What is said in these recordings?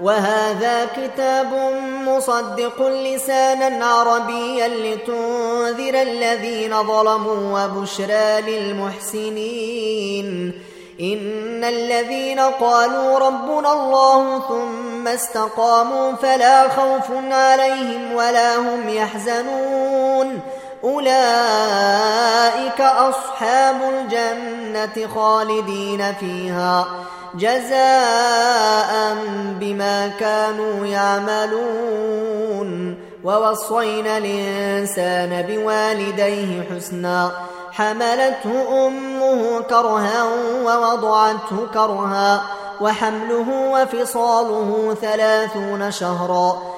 وهذا كتاب مصدق لسانا عربيا لتنذر الذين ظلموا وبشرى للمحسنين. إن الذين قالوا ربنا الله ثم استقاموا فلا خوف عليهم ولا هم يحزنون. أولئك أصحاب الجنة خالدين فيها. جزاء بما كانوا يعملون. ووصينا الإنسان بوالديه حسنا. حملته أمه كرها ووضعته كرها. وحمله وفصاله ثلاثون شهرا.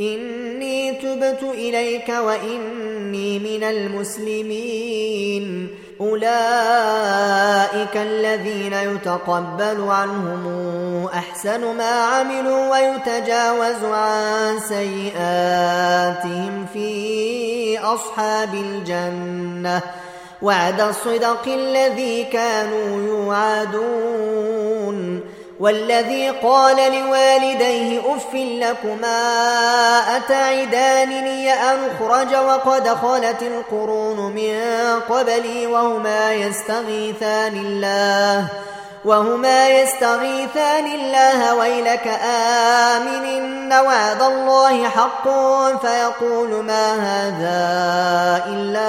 إني تبت إليك وإني من المسلمين. أولئك الذين يتقبل عنهم أحسن ما عملوا ويتجاوز عن سيئاتهم في أصحاب الجنة. وعد الصدق الذي كانوا يوعدون. والذي قال لوالديه أف لكما أتعدانني أن أخرج وقد خلت القرون من قبلي وهما يستغيثان الله وهما يستغيثان الله ويلك آمن إن وعد الله حق فيقول ما هذا إلا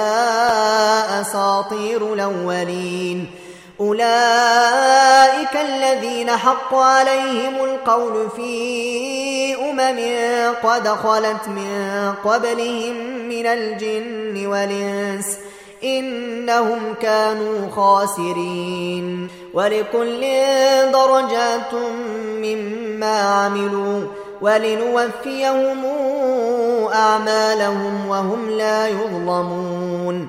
أساطير الأولين أولئك الذين حق عليهم القول في أمم قد خلت من قبلهم من الجن والإنس إنهم كانوا خاسرين ولكل درجات مما عملوا ولنوفيهم أعمالهم وهم لا يظلمون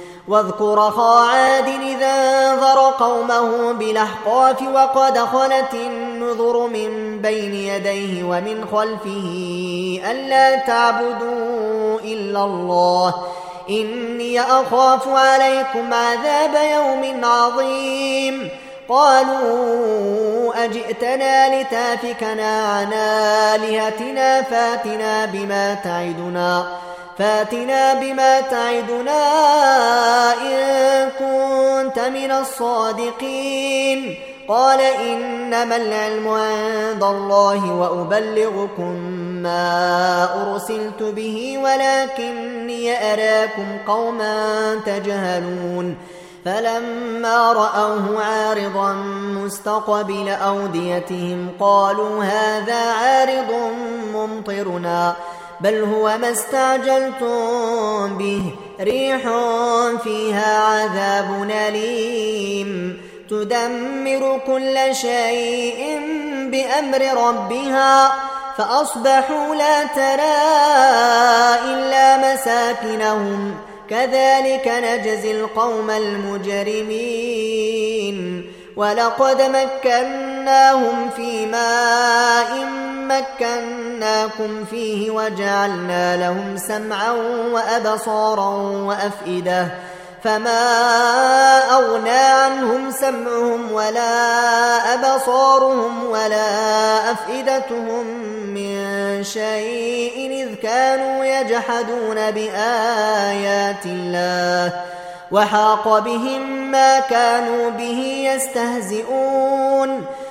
واذكر أخا عاد إذا انذر قومه بالأحقاف وقد خلت النذر من بين يديه ومن خلفه ألا تعبدوا إلا الله. إني أخاف عليكم عذاب يوم عظيم. قالوا أجئتنا لتافكنا عن آلهتنا فاتنا بما تعدنا. فاتنا بما تعدنا إن كنت من الصادقين قال إنما العلم عند الله وأبلغكم ما أرسلت به ولكني أراكم قوما تجهلون فلما رأوه عارضا مستقبل أوديتهم قالوا هذا عارض ممطرنا بل هو ما استعجلتم به. ريح فيها عذاب أليم. تدمر كل شيء بأمر ربها. فأصبحوا لا ترى إلا مساكنهم. كذلك نجزي القوم المجرمين. ولقد مكناهم في ماء مكناكم فيه وجعلنا لهم سمعا وأبصارا وأفئدة فما أغنى عنهم سمعهم ولا أبصارهم ولا أفئدتهم من شيء إذ كانوا يجحدون بآيات الله وحاق بهم ما كانوا به يستهزئون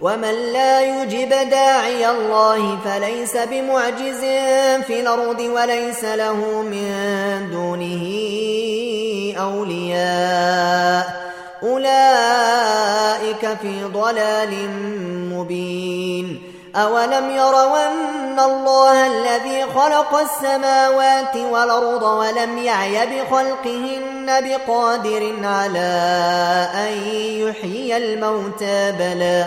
ومن لا يجب داعي الله فليس بمعجز في الأرض وليس له من دونه أولياء أولئك في ضلال مبين أولم يروا أن الله الذي خلق السماوات والأرض ولم يعي بخلقهن بقادر على أن يحيي الموتى بلى